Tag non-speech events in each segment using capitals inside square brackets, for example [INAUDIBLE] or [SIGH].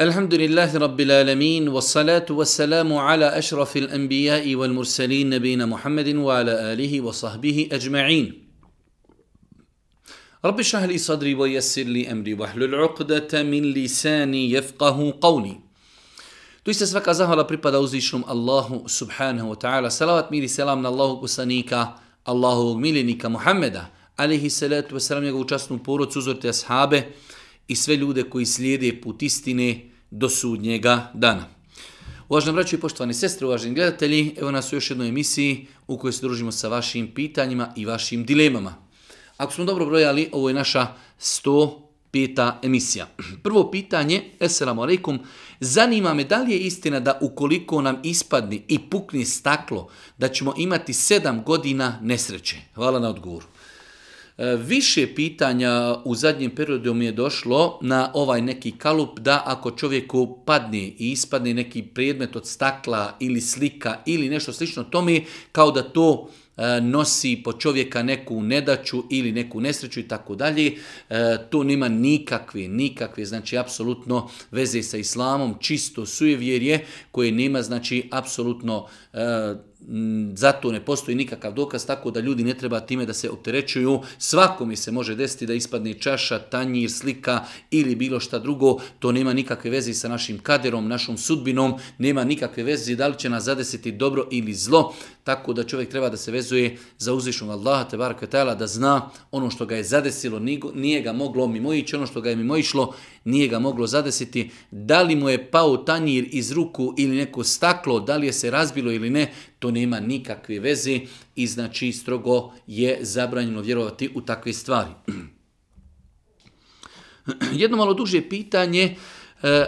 الحمد لله رب العالمين والصلاة والسلام على أشرف الأنبياء والمرسلين نبينا محمد وعلى آله وصحبه أجمعين رب اشرح لي صدري ويسر لي أمري واحلل عقدة من لساني يفقه قولي Tu iste svaka zahvala pripada uzvišnom Allahu subhanahu wa ta'ala. Salavat miri selam na Allahog poslanika, Allahovog miljenika Muhammeda, alihi salatu wa salam, njegovu časnu porodcu, uzorite ashabe, i sve ljude koji slijede put istine do sudnjega dana. Uvaženi braći i poštovani sestre, uvaženi gledatelji, evo nas u još jednoj emisiji u kojoj se družimo sa vašim pitanjima i vašim dilemama. Ako smo dobro brojali, ovo je naša 105. emisija. Prvo pitanje, eselamu alaikum, zanima me da li je istina da ukoliko nam ispadne i pukne staklo, da ćemo imati sedam godina nesreće? Hvala na odgovoru. E, više pitanja u zadnjem periodu mi je došlo na ovaj neki kalup da ako čovjeku padne i ispadne neki predmet od stakla ili slika ili nešto slično to mi kao da to e, nosi po čovjeka neku nedaću ili neku nesreću i tako dalje. E, to nema nikakve, nikakve, znači apsolutno veze sa islamom, čisto sujevjerje koje nema, znači apsolutno Mm, zato ne postoji nikakav dokaz, tako da ljudi ne treba time da se opterećuju. mi se može desiti da ispadne čaša, tanjir, slika ili bilo šta drugo. To nema nikakve veze sa našim kaderom, našom sudbinom, nema nikakve veze da li će nas zadesiti dobro ili zlo. Tako da čovjek treba da se vezuje za uzvišnog Allaha, te da zna ono što ga je zadesilo, nije ga moglo mimoići, ono što ga je mimoišlo nije ga moglo zadesiti, da li mu je pao tanjir iz ruku ili neko staklo, da li je se razbilo ili ne, to nema nikakve veze i znači strogo je zabranjeno vjerovati u takve stvari. [CLEARS THROAT] Jedno malo duže pitanje, e, e,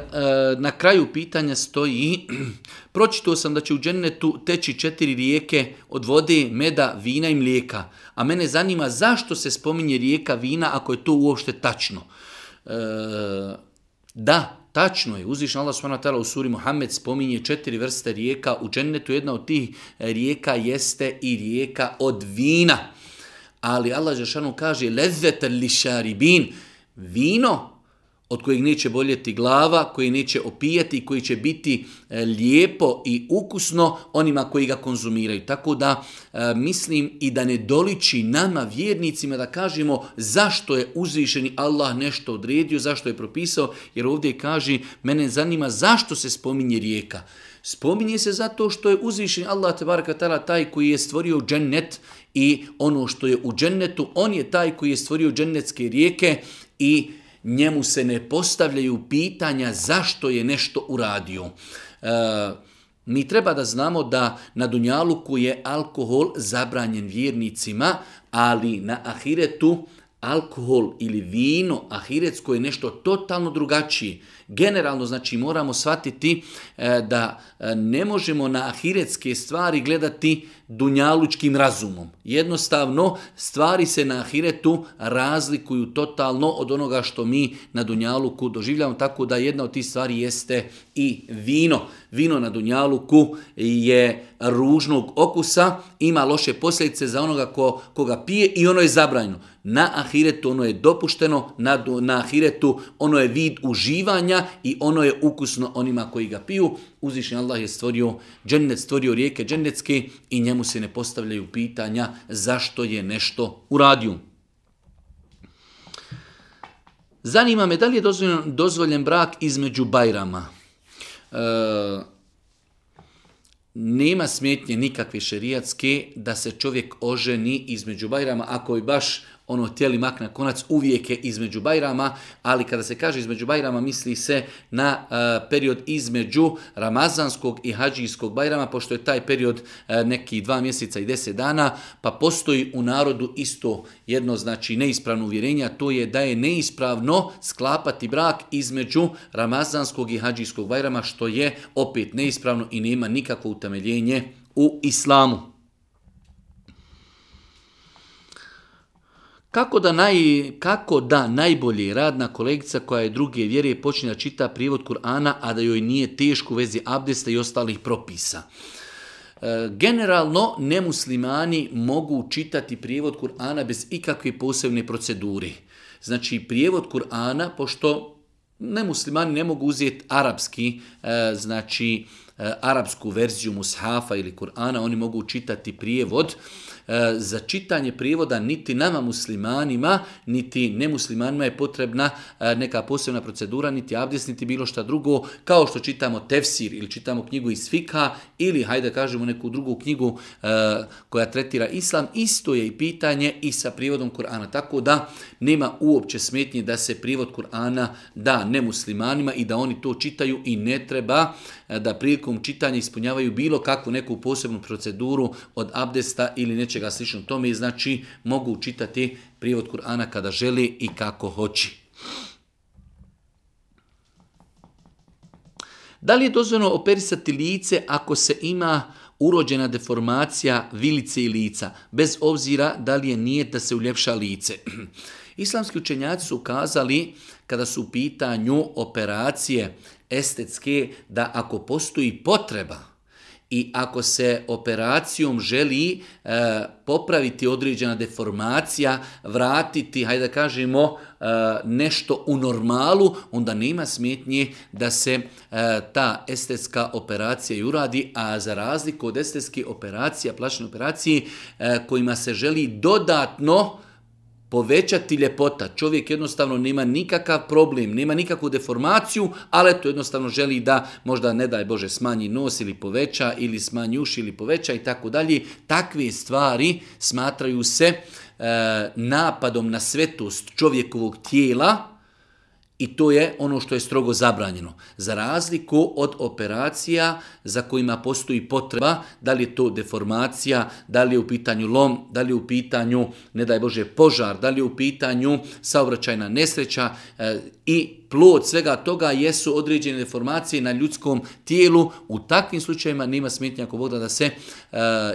na kraju pitanja stoji [CLEARS THROAT] pročitao sam da će u džennetu teći četiri rijeke od vode, meda, vina i mlijeka. A mene zanima zašto se spominje rijeka vina ako je to uopšte tačno. E, da, Tačno je, uzvišen Allah s.w.t. u suri Muhammed spominje četiri vrste rijeka u džennetu. Jedna od tih rijeka jeste i rijeka od vina. Ali Allah Žešanu kaže, lezete li šaribin, vino od kojeg neće boljeti glava, koji neće opijati i koji će biti e, lijepo i ukusno onima koji ga konzumiraju. Tako da e, mislim i da ne doliči nama vjernicima da kažemo zašto je uzvišeni Allah nešto odredio, zašto je propisao, jer ovdje kaže mene zanima zašto se spominje rijeka. Spominje se zato što je uzvišeni Allah tebara taj koji je stvorio džennet i ono što je u džennetu, on je taj koji je stvorio džennetske rijeke i njemu se ne postavljaju pitanja zašto je nešto uradio. E, mi treba da znamo da na Dunjaluku je alkohol zabranjen vjernicima, ali na Ahiretu alkohol ili vino, Ahiretsko je nešto totalno drugačije. Generalno, znači, moramo shvatiti e, da e, ne možemo na ahiretske stvari gledati dunjalučkim razumom. Jednostavno, stvari se na ahiretu razlikuju totalno od onoga što mi na dunjaluku doživljamo, tako da jedna od tih stvari jeste i vino. Vino na dunjaluku je ružnog okusa, ima loše posljedice za onoga ko, ga pije i ono je zabranjeno. Na ahiretu ono je dopušteno, na, na ahiretu ono je vid uživanja i ono je ukusno onima koji ga piju. uzvišnji Allah je stvorio džennet, stvorio rijeke džennetske i njemu se ne postavljaju pitanja zašto je nešto uradio. Zanima me da li je dozvoljen, dozvoljen brak između bajrama. E, nema smetnje nikakve šerijatske da se čovjek oženi između bajrama ako je baš ono tijeli mak na konac uvijek je između Bajrama, ali kada se kaže između Bajrama misli se na e, period između Ramazanskog i Hadžijskog Bajrama, pošto je taj period nekih neki dva mjeseca i deset dana, pa postoji u narodu isto jedno znači neispravno uvjerenje, a to je da je neispravno sklapati brak između Ramazanskog i Hadžijskog Bajrama, što je opet neispravno i nema nikakvo utemeljenje u islamu. Kako da, naj, kako da najbolje radna kolegica koja je druge vjere počne da čita privod Kur'ana, a da joj nije teško u vezi abdesta i ostalih propisa? E, generalno, nemuslimani mogu čitati prijevod Kur'ana bez ikakve posebne procedure. Znači, prijevod Kur'ana, pošto nemuslimani ne mogu uzeti arapski, e, znači, e, arapsku verziju mushafa ili Kur'ana, oni mogu čitati prijevod, E, za čitanje prijevoda niti nama muslimanima, niti nemuslimanima je potrebna e, neka posebna procedura, niti abdes niti bilo šta drugo, kao što čitamo tefsir ili čitamo knjigu iz fika ili, hajde kažemo, neku drugu knjigu e, koja tretira islam, isto je i pitanje i sa privodom Kur'ana. Tako da nema uopće smetnje da se privod Kur'ana da nemuslimanima i da oni to čitaju i ne treba E, da prilikom čitanja ispunjavaju bilo kakvu neku posebnu proceduru od abdesta ili nečega slično tome i znači mogu čitati prijevod Kur'ana kada želi i kako hoći. Da li je dozvoljeno operisati lice ako se ima urođena deformacija vilice i lica, bez obzira da li je nije da se uljepša lice? [CLEARS THROAT] Islamski učenjaci su ukazali kada su u pitanju operacije estetske, da ako postoji potreba i ako se operacijom želi e, popraviti određena deformacija, vratiti, hajde da kažemo, e, nešto u normalu, onda nema smetnje da se e, ta estetska operacija i uradi, a za razliku od estetske operacija, plašne operacije, kojima se želi dodatno povećati ljepota. Čovjek jednostavno nema nikakav problem, nema nikakvu deformaciju, ali to jednostavno želi da možda ne daj Bože smanji nos ili poveća ili uši ili poveća i tako dalje. Takve stvari smatraju se e, napadom na svetost čovjekovog tijela, i to je ono što je strogo zabranjeno. Za razliku od operacija za kojima postoji potreba, da li je to deformacija, da li je u pitanju lom, da li je u pitanju, ne daj Bože, požar, da li je u pitanju saobraćajna nesreća e, i plod svega toga jesu određene deformacije na ljudskom tijelu. U takvim slučajevima nema smetnja ako Bog da se e,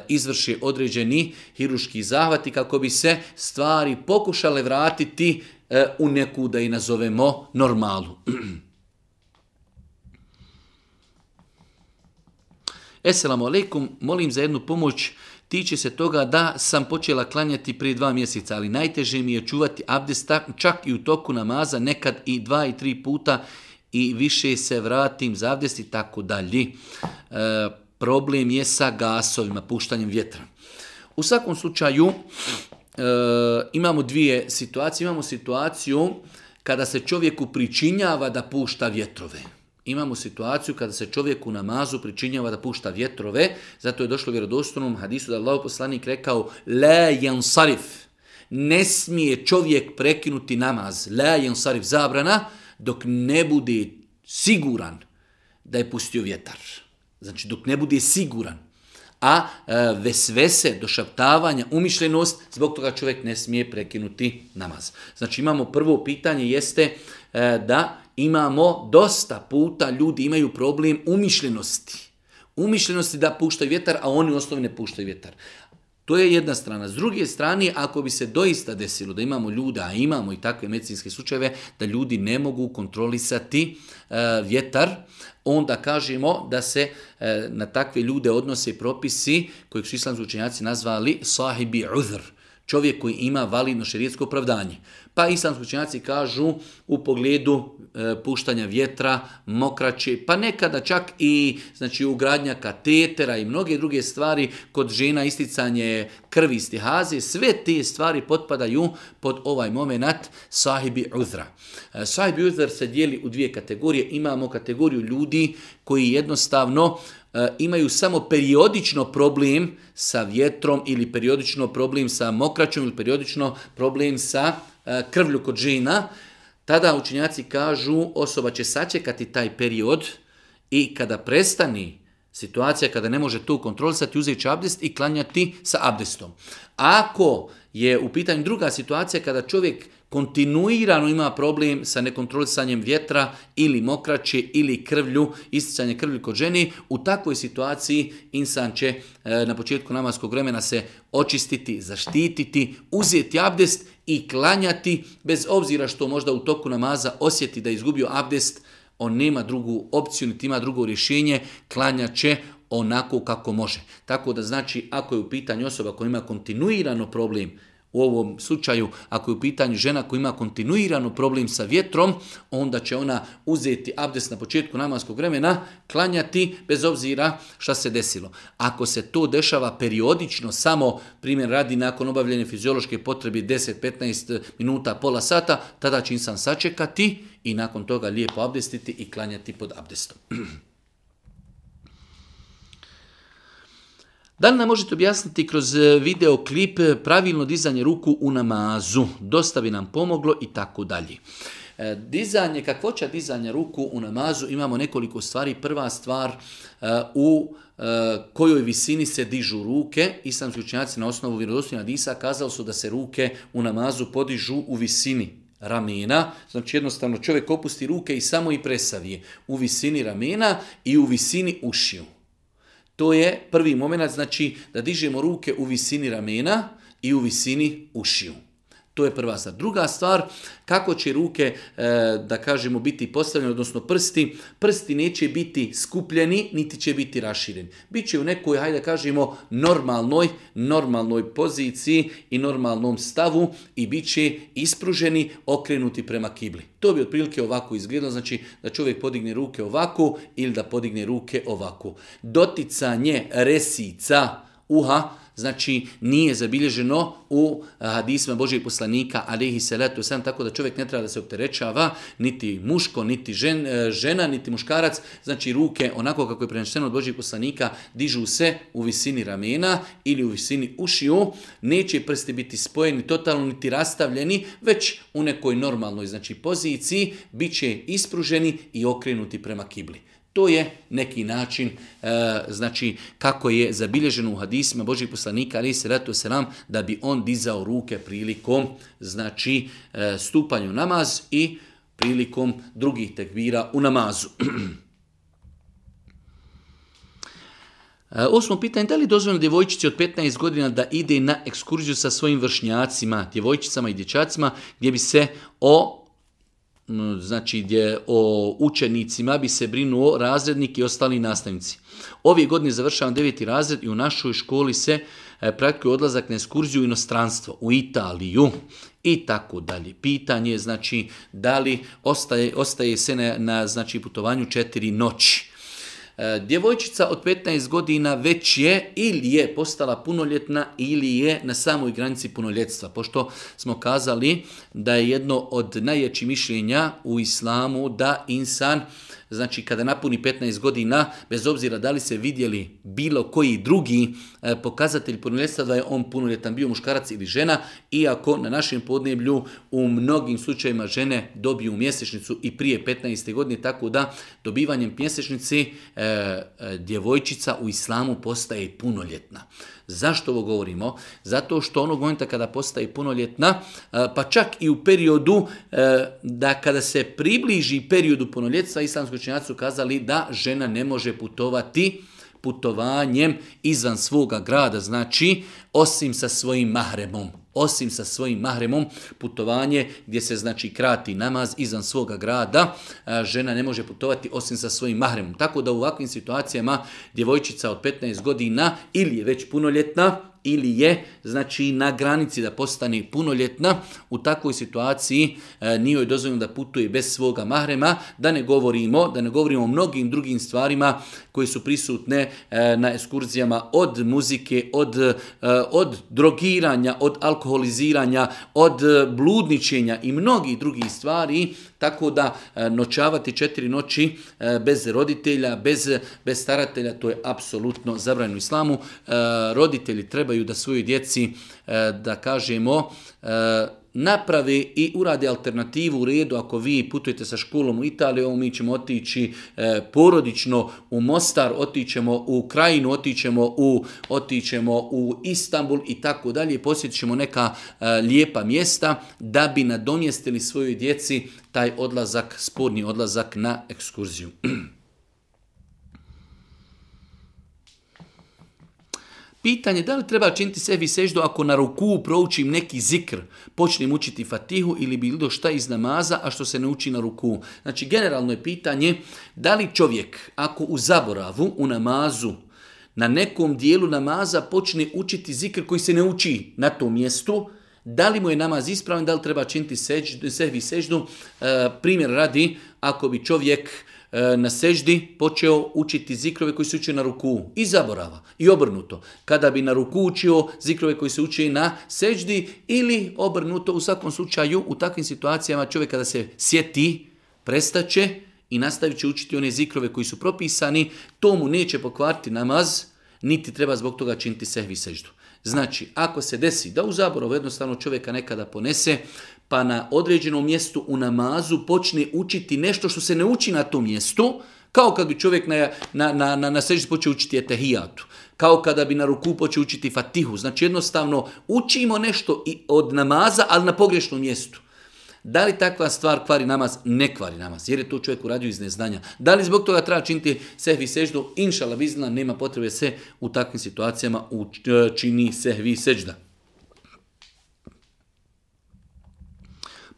izvrši određeni hiruški zahvati kako bi se stvari pokušale vratiti e, u neku, da i nazovemo, normalu. [CLEARS THROAT] Esselamu alaikum, molim za jednu pomoć tiče se toga da sam počela klanjati prije dva mjeseca, ali najteže mi je čuvati abdest čak i u toku namaza, nekad i dva i tri puta i više se vratim za abdest i tako dalje. E, problem je sa gasovima, puštanjem vjetra. U svakom slučaju e, imamo dvije situacije. Imamo situaciju kada se čovjeku pričinjava da pušta vjetrove imamo situaciju kada se čovjek u namazu pričinjava da pušta vjetrove, zato je došlo u hadisu da Allah poslanik rekao la sarif ne smije čovjek prekinuti namaz, la sarif zabrana, dok ne bude siguran da je pustio vjetar. Znači dok ne bude siguran. A e, vesvese, došaptavanja, umišljenost, zbog toga čovjek ne smije prekinuti namaz. Znači imamo prvo pitanje jeste e, da imamo dosta puta ljudi imaju problem umišljenosti. Umišljenosti da puštaju vjetar, a oni u osnovi ne puštaju vjetar. To je jedna strana. S druge strane, ako bi se doista desilo da imamo ljuda, a imamo i takve medicinske slučajeve, da ljudi ne mogu kontrolisati e, vjetar, onda kažemo da se e, na takve ljude odnose propisi kojeg su islamski učenjaci nazvali sahibi uzr. čovjek koji ima validno šerijetsko opravdanje pa islamski učenjaci kažu u pogledu e, puštanja vjetra, mokraće, pa nekada čak i znači ugradnja katetera i mnoge druge stvari kod žena isticanje krvi tihaze, sve te stvari potpadaju pod ovaj moment sahibi uzra. E, sahibi uzra se dijeli u dvije kategorije. Imamo kategoriju ljudi koji jednostavno e, imaju samo periodično problem sa vjetrom ili periodično problem sa mokraćom ili periodično problem sa E, krvlju kod žena, tada učinjaci kažu osoba će sačekati taj period i kada prestani situacija kada ne može tu kontrolisati, uzeti će abdest i klanjati sa abdestom. Ako je u pitanju druga situacija kada čovjek kontinuirano ima problem sa nekontrolisanjem vjetra ili mokraće ili krvlju, isticanje krvlju kod ženi, u takvoj situaciji insan će e, na početku namaskog vremena se očistiti, zaštititi, uzeti abdest i klanjati, bez obzira što možda u toku namaza osjeti da je izgubio abdest, on nema drugu opciju, niti ima drugo rješenje, klanja će onako kako može. Tako da znači, ako je u pitanju osoba koja ima kontinuirano problem u ovom slučaju, ako je u pitanju žena koja ima kontinuirano problem sa vjetrom, onda će ona uzeti abdest na početku namaskog vremena, klanjati bez obzira šta se desilo. Ako se to dešava periodično, samo primjer radi nakon obavljene fiziološke potrebe 10-15 minuta, pola sata, tada će insan sačekati i nakon toga lijepo abdestiti i klanjati pod abdestom. [CLEARS THROAT] Da li nam možete objasniti kroz e, videoklip e, pravilno dizanje ruku u namazu? Dosta bi nam pomoglo i tako dalje. E, dizanje, kakvoća dizanja ruku u namazu, imamo nekoliko stvari. Prva stvar u kojoj visini se dižu ruke. Islamski učinjaci na osnovu vjerodostojna disa kazali su da se ruke u namazu podižu u visini ramena, znači jednostavno čovjek opusti ruke i samo i presavije u visini ramena i u visini ušiju. To je prvi moment, znači da dižemo ruke u visini ramena i u visini ušiju. To je prva stvar. Druga stvar, kako će ruke, e, da kažemo, biti postavljene, odnosno prsti. Prsti neće biti skupljeni, niti će biti rašireni. Biće u nekoj, hajde da kažemo, normalnoj, normalnoj poziciji i normalnom stavu i bit će ispruženi, okrenuti prema kibli. To bi otprilike ovako izgledalo, znači da čovjek podigne ruke ovako ili da podigne ruke ovako. Doticanje resica uha, znači nije zabilježeno u eh, hadisima Božijeg poslanika alihi salatu sam tako da čovjek ne treba da se opterećava niti muško, niti žen, eh, žena, niti muškarac, znači ruke onako kako je prenašteno od Božijeg poslanika dižu se u visini ramena ili u visini ušiju, neće prsti biti spojeni totalno niti rastavljeni, već u nekoj normalnoj znači poziciji bit će ispruženi i okrenuti prema kibli. To je neki način, e, znači kako je zabilježeno u hadisima Božih poslanika, ali se ratu nam da bi on dizao ruke prilikom, znači, e, stupanju namaz i prilikom drugih tekvira u namazu. [CLEARS THROAT] E, osmo pitanje, da li dozvoljeno djevojčici od 15 godina da ide na ekskurziju sa svojim vršnjacima, djevojčicama i dječacima, gdje bi se o znači gdje o učenicima bi se brinuo razrednik i ostali nastavnici. Ove godine završavam deveti razred i u našoj školi se e, praktikuje odlazak na ekskurziju u inostranstvo, u Italiju i tako dalje. Pitanje je znači da li ostaje, ostaje se na, na znači, putovanju četiri noći. E, djevojčica od 15 godina već je ili je postala punoljetna ili je na samoj granici punoljetstva. Pošto smo kazali da je jedno od najjačih mišljenja u islamu da insan znači kada napuni 15 godina, bez obzira da li se vidjeli bilo koji drugi e, pokazatelj punoljetstva da je on punoljetan bio muškarac ili žena, iako na našem podneblju u mnogim slučajevima žene dobiju mjesečnicu i prije 15. godine, tako da dobivanjem mjesečnici e, e, djevojčica u islamu postaje punoljetna. Zašto ovo govorimo? Zato što onog momenta kada postaje punoljetna, pa čak i u periodu e, da kada se približi periodu punoljetstva, islamski su kazali da žena ne može putovati putovanjem izvan svoga grada, znači osim sa svojim mahremom osim sa svojim mahremom, putovanje gdje se znači krati namaz izvan svoga grada, žena ne može putovati osim sa svojim mahremom. Tako da u ovakvim situacijama djevojčica od 15 godina ili je već punoljetna, ili je znači na granici da postane punoljetna, u takvoj situaciji e, nije joj dozvoljeno da putuje bez svoga mahrema, da ne govorimo, da ne govorimo o mnogim drugim stvarima koje su prisutne e, na ekskurzijama od muzike, od, e, od drogiranja, od alkoholiziranja, od e, bludničenja i mnogih drugih stvari tako da e, noćavati četiri noći e, bez roditelja, bez, bez staratelja, to je apsolutno zabranjeno islamu. E, roditelji trebaju da svojoj djeci, da kažemo, naprave i urade alternativu u redu ako vi putujete sa školom u Italiju, mi ćemo otići e, porodično u Mostar, otićemo u Krajinu, otićemo u, otićemo u Istanbul i tako dalje, posjetit ćemo neka e, lijepa mjesta da bi nadomjestili svojoj djeci taj odlazak, sporni odlazak na ekskurziju. [CLEARS THROAT] Pitanje da li treba činiti sevi seždu ako na ruku proučim neki zikr, počnem učiti fatihu ili bilo šta iz namaza, a što se ne uči na ruku. Znači, generalno je pitanje da li čovjek ako u zaboravu, u namazu, na nekom dijelu namaza počne učiti zikr koji se ne uči na tom mjestu, da li mu je namaz ispravan, da li treba činiti seždu, sebi seždu. E, primjer radi, ako bi čovjek E, na seždi počeo učiti zikrove koji se uče na ruku i zaborava i obrnuto. Kada bi na ruku učio zikrove koji se uče na seždi ili obrnuto u svakom slučaju u takvim situacijama čovjek kada se sjeti prestaće i nastavit će učiti one zikrove koji su propisani, to mu neće pokvariti namaz, niti treba zbog toga činiti sehvi seždu. Znači, ako se desi da u zaboravu jednostavno čovjeka nekada ponese, pa na određenom mjestu u namazu počne učiti nešto što se ne uči na tom mjestu, kao kad bi čovjek na, na, na, na, na počeo učiti etehijatu, kao kada bi na ruku počeo učiti fatihu. Znači jednostavno učimo nešto i od namaza, ali na pogrešnom mjestu. Da li takva stvar kvari namaz? Ne kvari namaz, jer je to čovjek uradio iz neznanja. Da li zbog toga treba činiti sehvi seždu? Inšala, vi nema potrebe se u takvim situacijama učini e, sehvi sežda.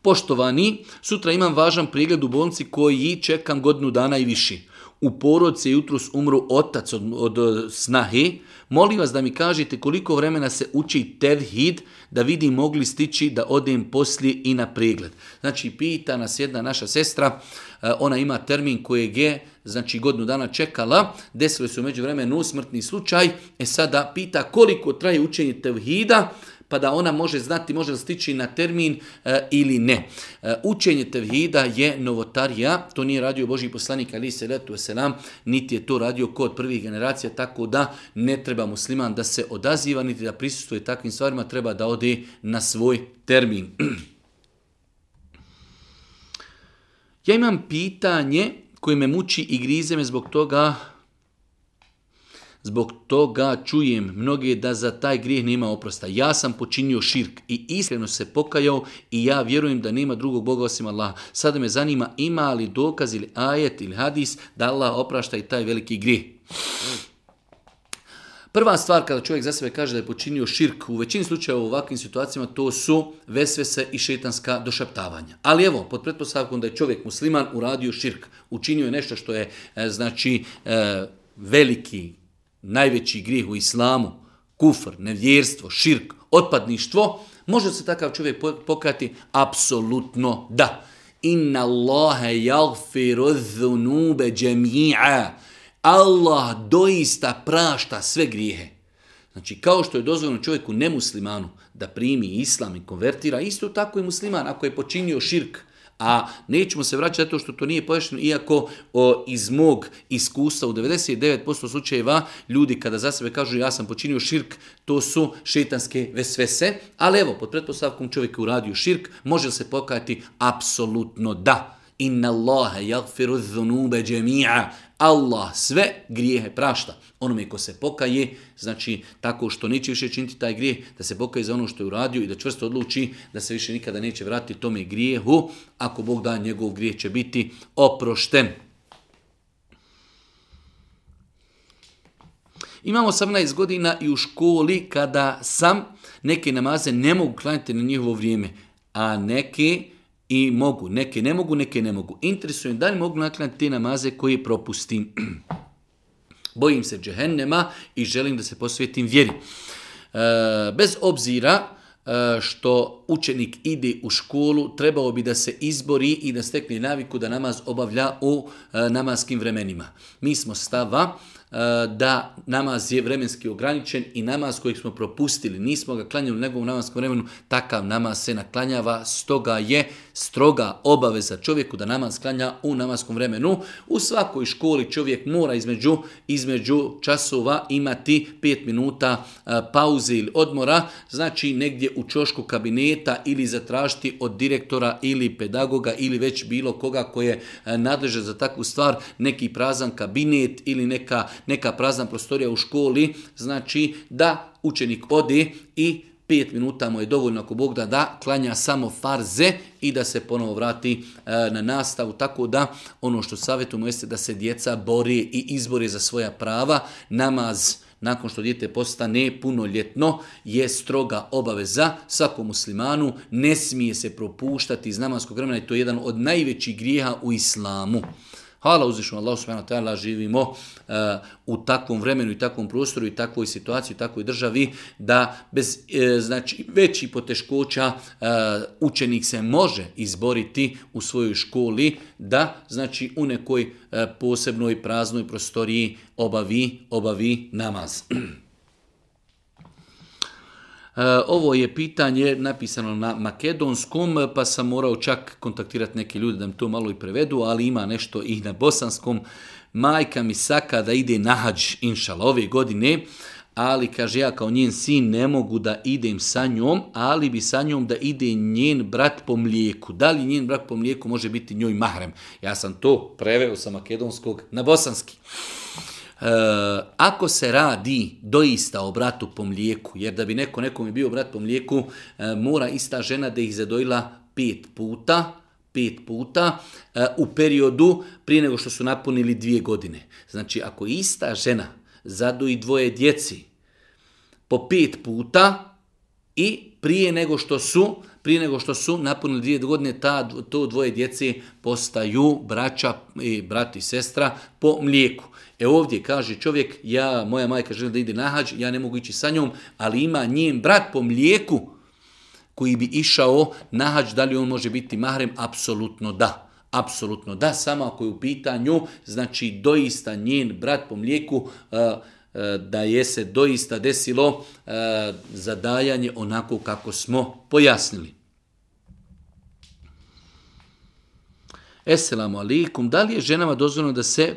Poštovani, sutra imam važan pregled u bolnici koji čekam godinu dana i više. U porodce jutros umru otac od, od e, snahe. Molim vas da mi kažete koliko vremena se uči tevhid da vidim mogli stići da odem poslije i na pregled. Znači, pita nas jedna naša sestra, e, ona ima termin koji je znači godinu dana čekala, desilo se u međuvremenu smrtni slučaj, e sada pita koliko traje učenje tevhida, pa da ona može znati može li stići na termin e, ili ne. E, učenje tevhida je novotarija, to nije radio Boži poslanik ali se letu nam niti je to radio kod prvih generacija, tako da ne treba musliman da se odaziva, niti da prisustuje takvim stvarima, treba da ode na svoj termin. [CLEARS THROAT] Ja imam pitanje koje me muči i grize me zbog toga Zbog toga čujem mnoge da za taj grijeh nema oprosta. Ja sam počinio širk i iskreno se pokajao i ja vjerujem da nema drugog Boga osim Allaha. Sada me zanima ima li dokaz ili ajet ili hadis da Allah oprašta i taj veliki grijeh. Prva stvar kada čovjek za sebe kaže da je počinio širk, u većini slučajeva u ovakvim situacijama to su vesvese i šetanska došaptavanja. Ali evo, pod pretpostavkom da je čovjek musliman uradio širk, učinio je nešto što je e, znači e, veliki najveći grijeh u islamu, kufr, nevjerstvo, širk, otpadništvo, može se takav čovjek pokrati Apsolutno da. Inna Allahe jagfiru dhunube Allah doista prašta sve grijehe. Znači, kao što je dozvoljeno čovjeku nemuslimanu da primi islam i konvertira, isto tako i musliman, ako je počinio širk, a nećemo se vraćati zato što to nije pojašnjeno, iako o, iz mog iskustva u 99% slučajeva ljudi kada za sebe kažu ja sam počinio širk, to su šetanske vesvese, ali evo, pod pretpostavkom čovjek je uradio širk, može li se pokajati? Apsolutno da. Inna Allahe jagfiru dhunube džemija. Allah sve grijehe prašta. Onome ko se pokaje, znači tako što neće više činiti taj grijeh, da se pokaje za ono što je uradio i da čvrsto odluči da se više nikada neće vratiti tome grijehu, ako Bog da njegov grijeh će biti oprošten. Imamo 18 godina i u školi kada sam neke namaze ne mogu klanjati na njihovo vrijeme, a neke i mogu, neke ne mogu, neke ne mogu. Interesuje da li mogu naklanjati te namaze koje propustim. [CLEARS THROAT] Bojim se džehennema i želim da se posvetim vjeri. E, bez obzira e, što učenik ide u školu, trebao bi da se izbori i da stekne naviku da namaz obavlja u e, namaskim vremenima. Mi smo stava e, da namaz je vremenski ograničen i namaz kojeg smo propustili, nismo ga klanjali nego u namaskom vremenu, takav namaz se naklanjava, stoga je stroga obaveza čovjeku da namaz klanja u namaskom vremenu. U svakoj školi čovjek mora između, između časova imati 5 minuta e, pauze ili odmora, znači negdje u čošku kabinet ili zatražiti od direktora ili pedagoga ili već bilo koga koje je e, nadležan za takvu stvar, neki prazan kabinet ili neka, neka prazna prostorija u školi, znači da učenik ode i pet minuta mu je dovoljno ako Bog da da, klanja samo farze i da se ponovo vrati e, na nastavu. Tako da ono što savjetujemo jeste da se djeca bori i izbori za svoja prava. Namaz nakon što dijete postane punoljetno, je stroga obaveza svakom muslimanu, ne smije se propuštati iz namanskog vremena i to je jedan od najvećih grijeha u islamu. Hvala uzvišno Allah subhanahu ta'ala živimo eh, u takvom vremenu i takvom prostoru i takvoj situaciji i takvoj državi da bez eh, znači, većih znači veći poteškoća eh, učenik se može izboriti u svojoj školi da znači u nekoj posebnoj praznoj prostoriji obavi obavi namaz. [CLEARS THROAT] E, ovo je pitanje napisano na makedonskom, pa sam morao čak kontaktirati neke ljude da mi to malo i prevedu, ali ima nešto i na bosanskom. Majka mi saka da ide na hađ, inšala, ove godine, ali kaže ja kao njen sin ne mogu da idem sa njom, ali bi sa njom da ide njen brat po mlijeku. Da li njen brat po mlijeku može biti njoj mahrem? Ja sam to preveo sa makedonskog na bosanski. Eh, ako se radi doista o bratu po mlijeku, jer da bi neko nekom je bio brat po mlijeku, eh, mora ista žena da ih zadojila pet puta, pet puta eh, u periodu prije nego što su napunili dvije godine. Znači, ako ista žena zadoji dvoje djeci po pet puta i prije nego što su prije nego što su napunili dvije godine, ta, to dvoje djeci postaju braća, i brat i sestra po mlijeku. E ovdje kaže čovjek, ja, moja majka želi da ide na hađ, ja ne mogu ići sa njom, ali ima njen brat po mlijeku koji bi išao na hađ, da li on može biti mahrem? Apsolutno da. Apsolutno da, samo ako je u pitanju, znači doista njen brat po mlijeku, e, e, da je se doista desilo e, zadajanje onako kako smo pojasnili. Esselamu alikum, da li je ženama dozvoljeno da se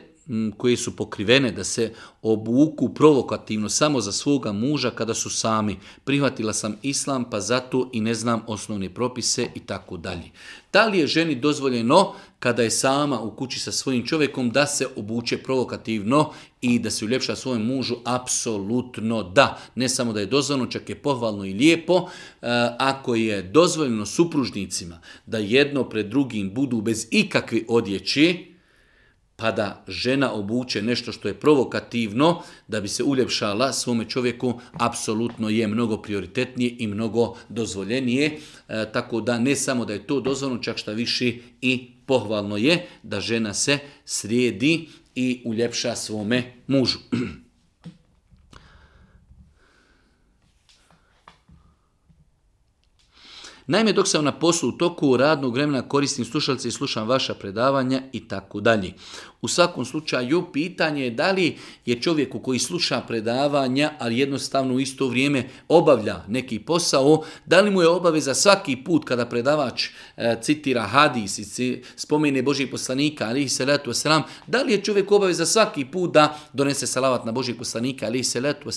koje su pokrivene da se obuku provokativno samo za svoga muža kada su sami. Prihvatila sam islam pa zato i ne znam osnovne propise i tako dalje. Da li je ženi dozvoljeno kada je sama u kući sa svojim čovjekom da se obuče provokativno i da se uljepša svojem mužu? Apsolutno da. Ne samo da je dozvoljeno, čak je pohvalno i lijepo. E, ako je dozvoljeno supružnicima da jedno pred drugim budu bez ikakve odjeći, pa da žena obuče nešto što je provokativno, da bi se uljepšala svome čovjeku, apsolutno je mnogo prioritetnije i mnogo dozvoljenije. E, tako da ne samo da je to dozvoljeno, čak šta više i pohvalno je da žena se srijedi i uljepša svome mužu. [CLEARS THROAT] Naime, dok sam na poslu u toku radnog vremena koristim slušalce i slušam vaša predavanja i tako dalje. U svakom slučaju pitanje je da li je čovjeku koji sluša predavanja, ali jednostavno u isto vrijeme obavlja neki posao, da li mu je obaveza svaki put kada predavač e, citira hadis i spomene Božih poslanika, ali se letu selam, da li je čovjek obaveza svaki put da donese salavat na Božih poslanika, ali se letu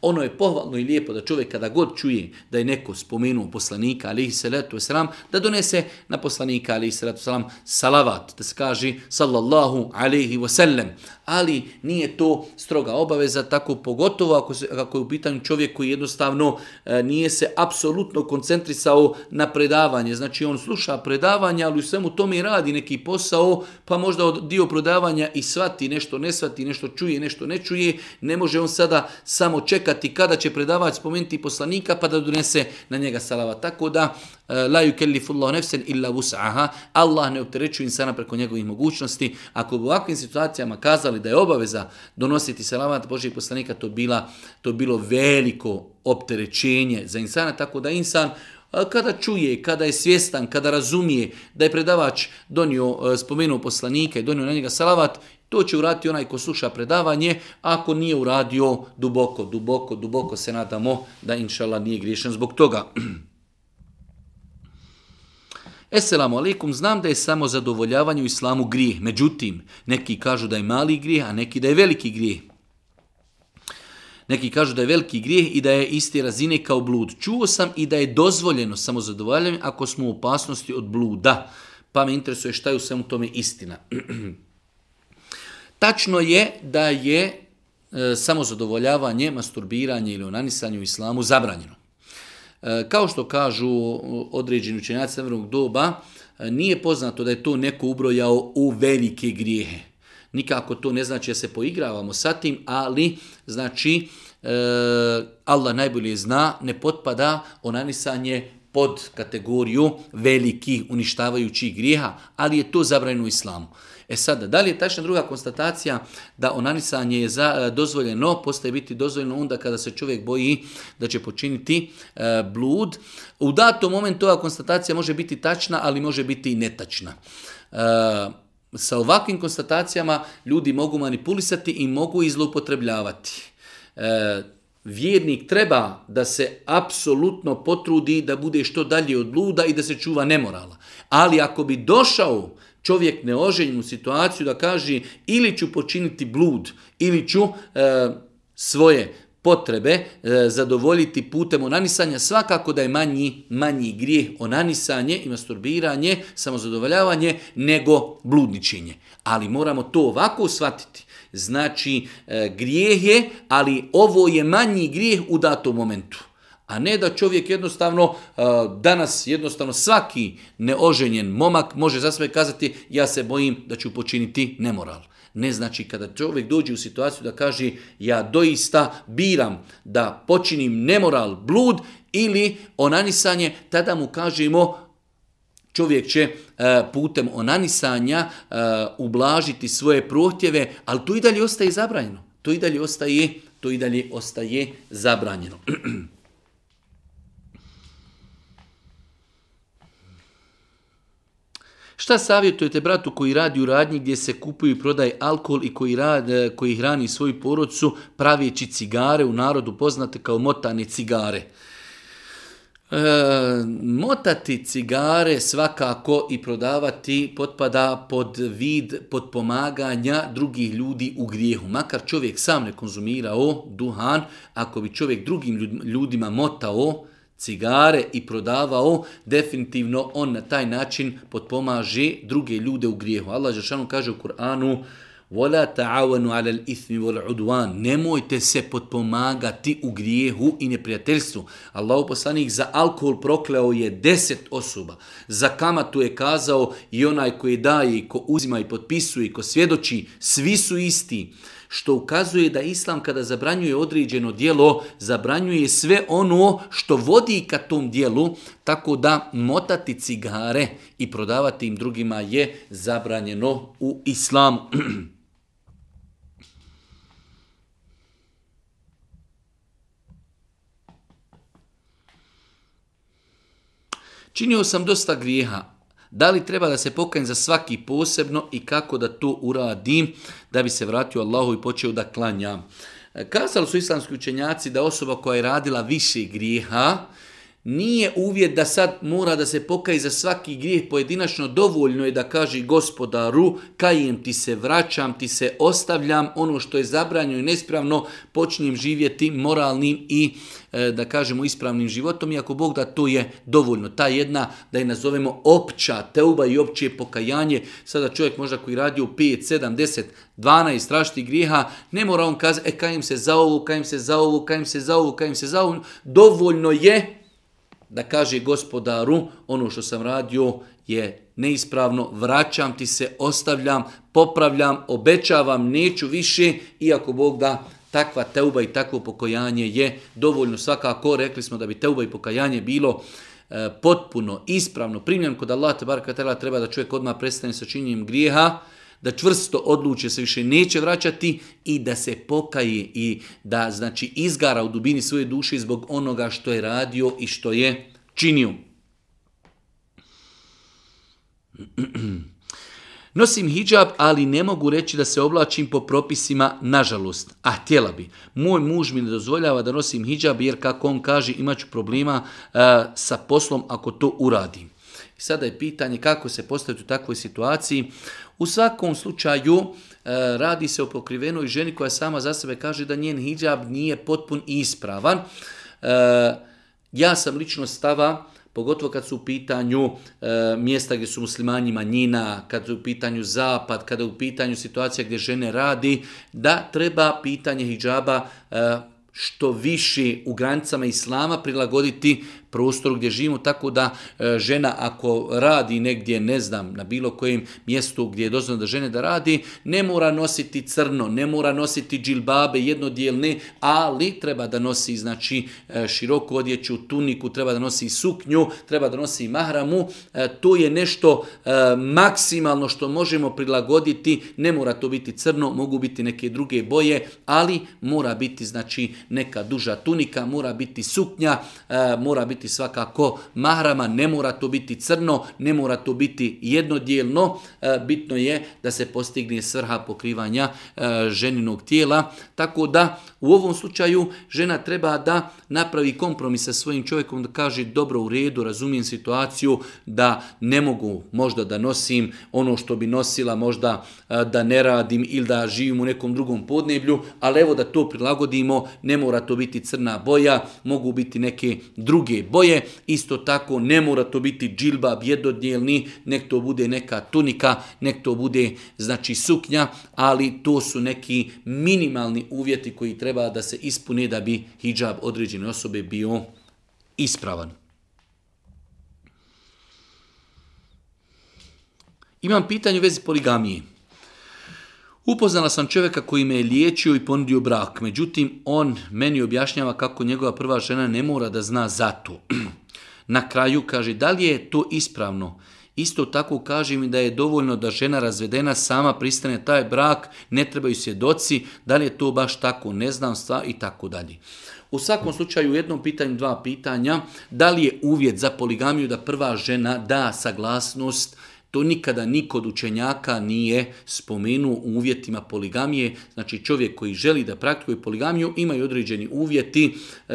ono je pohvalno i lijepo da čovjek kada god čuje da je neko spomenuo poslanika, ali se letu selam, da donese na poslanika, ali se letu salavat, da se kaže sallallahu عليه وسلم ali nije to stroga obaveza, tako pogotovo ako, se, je u pitanju čovjek koji jednostavno e, nije se apsolutno koncentrisao na predavanje. Znači on sluša predavanja, ali u svemu tome radi neki posao, pa možda od dio prodavanja i svati nešto, ne svati, nešto čuje, nešto ne čuje. Ne može on sada samo čekati kada će predavač spomenuti poslanika pa da donese na njega salava. Tako da e, la yukellifullahu nefsen illa vus'aha. Allah ne opterećuje insana preko njegovih mogućnosti. Ako u ovakvim situacijama kazali da je obaveza donositi salavat Božijeg poslanika, to, bila, to bilo veliko opterećenje za insana, tako da insan kada čuje, kada je svjestan, kada razumije da je predavač donio, e, spomenu poslanika i donio na njega salavat, to će uraditi onaj ko sluša predavanje, ako nije uradio duboko, duboko, duboko se nadamo da inšala nije griješen zbog toga. [CLEARS THROAT] Esselamu alaikum, znam da je samo u islamu grijeh. Međutim, neki kažu da je mali grijeh, a neki da je veliki grijeh. Neki kažu da je veliki grijeh i da je iste razine kao blud. Čuo sam i da je dozvoljeno samozadovoljavanje ako smo u opasnosti od bluda. Pa me interesuje šta je u svemu tome istina. [CLEARS THROAT] Tačno je da je e, samozadovoljavanje, masturbiranje ili onanisanje u islamu zabranjeno. E, kao što kažu određeni učenjaci srednjeg doba, e, nije poznato da je to neko ubrojao u velike grijehe. Nikako to ne znači da se poigravamo sa tim, ali znači e, Allah najbolje zna, ne potpada onanisanje pod kategoriju velikih uništavajućih grijeha, ali je to zabranjeno u islamu. E sada, da li je tačna druga konstatacija da onanisanje je e, dozvoljeno, postaje biti dozvoljeno onda kada se čovjek boji da će počiniti e, blud. U datom momentu ova konstatacija može biti tačna, ali može biti i netačna. E, sa ovakvim konstatacijama ljudi mogu manipulisati i mogu izlopotrebljavati. E, vjernik treba da se apsolutno potrudi da bude što dalje od luda i da se čuva nemorala. Ali ako bi došao čovjek neoženjenu situaciju da kaže ili ću počiniti blud, ili ću e, svoje potrebe e, zadovoljiti putem onanisanja, svakako da je manji, manji grijeh onanisanje i masturbiranje, samozadovoljavanje, nego bludničenje. Ali moramo to ovako shvatiti. Znači, e, grijeh je, ali ovo je manji grijeh u datom momentu. A ne da čovjek jednostavno, uh, danas jednostavno svaki neoženjen momak može za sve kazati ja se bojim da ću počiniti nemoral. Ne znači kada čovjek dođe u situaciju da kaže ja doista biram da počinim nemoral, blud ili onanisanje, tada mu kažemo čovjek će uh, putem onanisanja uh, ublažiti svoje prohtjeve, ali to i dalje ostaje zabranjeno. To i dalje ostaje, to i dalje ostaje zabranjeno. [CLEARS THROAT] Šta savjetujete bratu koji radi u radnji gdje se kupuju i prodaje alkohol i koji, rad, e, koji hrani svoju porodcu pravijeći cigare, u narodu poznate kao motane cigare? E, motati cigare svakako i prodavati potpada pod vid potpomaganja drugih ljudi u grijehu. Makar čovjek sam ne konzumirao duhan, ako bi čovjek drugim ljudima motao, cigare i prodavao, definitivno on na taj način potpomaže druge ljude u grijehu. Allah Žešanu kaže u Kur'anu Nemojte se potpomagati u grijehu i neprijateljstvu. Allah poslanik za alkohol prokleo je deset osoba. Za kamatu je kazao i onaj koji daje, ko uzima i potpisuje, i ko svjedoči, svi su isti što ukazuje da islam kada zabranjuje određeno djelo, zabranjuje sve ono što vodi ka tom dijelu, tako da motati cigare i prodavati im drugima je zabranjeno u islamu. [CLEARS THROAT] Činio sam dosta grijeha, da li treba da se pokajem za svaki posebno i kako da to uradim da bi se vratio Allahu i počeo da klanjam. Kazali su islamski učenjaci da osoba koja je radila više grijeha, nije uvjet da sad mora da se pokaji za svaki grijeh pojedinačno, dovoljno je da kaže gospodaru, kajem ti se, vraćam ti se, ostavljam ono što je zabranjeno i nespravno, počinjem živjeti moralnim i e, da kažemo ispravnim životom, ako Bog da to je dovoljno. Ta jedna, da je nazovemo opća teuba i opće pokajanje, sada čovjek možda koji radi u 5, 7, 10, 12 strašnih grijeha, ne mora on kazati, e kajem se za ovo, kajem se za ovo, kajem se za ovo, kajem se za ovo, dovoljno je da kaže gospodaru ono što sam radio je neispravno, vraćam ti se, ostavljam, popravljam, obećavam, neću više, iako Bog da takva teuba i takvo pokajanje je dovoljno svakako, rekli smo da bi teuba i pokajanje bilo e, potpuno, ispravno, primljen kod Allah, te treba da čovjek odmah prestane sa činjenjem grijeha, da čvrsto odluče se više neće vraćati i da se pokaje i da znači izgara u dubini svoje duše zbog onoga što je radio i što je činio. [CLEARS THROAT] Nosim hijab, ali ne mogu reći da se oblačim po propisima, nažalost. A htjela bi. Moj muž mi ne dozvoljava da nosim hijab, jer kako on kaže imat ću problema sa poslom ako to uradim. sada je pitanje kako se postaviti u takvoj situaciji. U svakom slučaju e, radi se o pokrivenoj ženi koja sama za sebe kaže da njen hijab nije potpun ispravan. E, ja sam lično stava pogotovo kad su u pitanju e, mjesta gdje su muslimani manjina, kad su u pitanju zapad, kada je u pitanju situacija gdje žene radi, da treba pitanje hijaba što više u granicama islama prilagoditi prostoru gdje živimo, tako da e, žena ako radi negdje, ne znam, na bilo kojem mjestu gdje je dozvoljeno da žene da radi, ne mora nositi crno, ne mora nositi džilbabe jednodijelne, ali treba da nosi znači e, široku odjeću, tuniku, treba da nosi suknju, treba da nosi mahramu. E, to je nešto maksimalno što možemo prilagoditi, ne mora to biti crno, mogu biti neke druge boje, ali mora biti znači neka duža tunika, mora biti suknja, mora biti biti svakako mahrama, ne mora to biti crno, ne mora to biti jednodjelno, e, Bitno je da se postigne svrha pokrivanja e, ženinog tijela. Tako da u ovom slučaju žena treba da napravi kompromis sa svojim čovjekom da kaže dobro u redu, razumijem situaciju da ne mogu možda da nosim ono što bi nosila, možda e, da ne radim ili da živim u nekom drugom podneblju, ali evo da to prilagodimo, ne mora to biti crna boja, mogu biti neke druge boje. Isto tako ne mora to biti džilbab jednodnjelni, nek to bude neka tunika, nek to bude znači suknja, ali to su neki minimalni uvjeti koji treba da se ispune da bi hijab određene osobe bio ispravan. Imam pitanje u vezi poligamije. Upoznala sam čovjeka koji me je liječio i ponudio brak, međutim on meni objašnjava kako njegova prva žena ne mora da zna za to. [CLEARS THROAT] Na kraju kaže, da li je to ispravno? Isto tako kaže mi da je dovoljno da žena razvedena sama pristane taj brak, ne trebaju svjedoci, da li je to baš tako, ne znam sva i tako dalje. U svakom slučaju u jednom pitanju, dva pitanja, da li je uvjet za poligamiju da prva žena da saglasnost to nikada niko od učenjaka nije spomenuo u uvjetima poligamije. Znači čovjek koji želi da praktikuje poligamiju imaju određeni uvjeti e,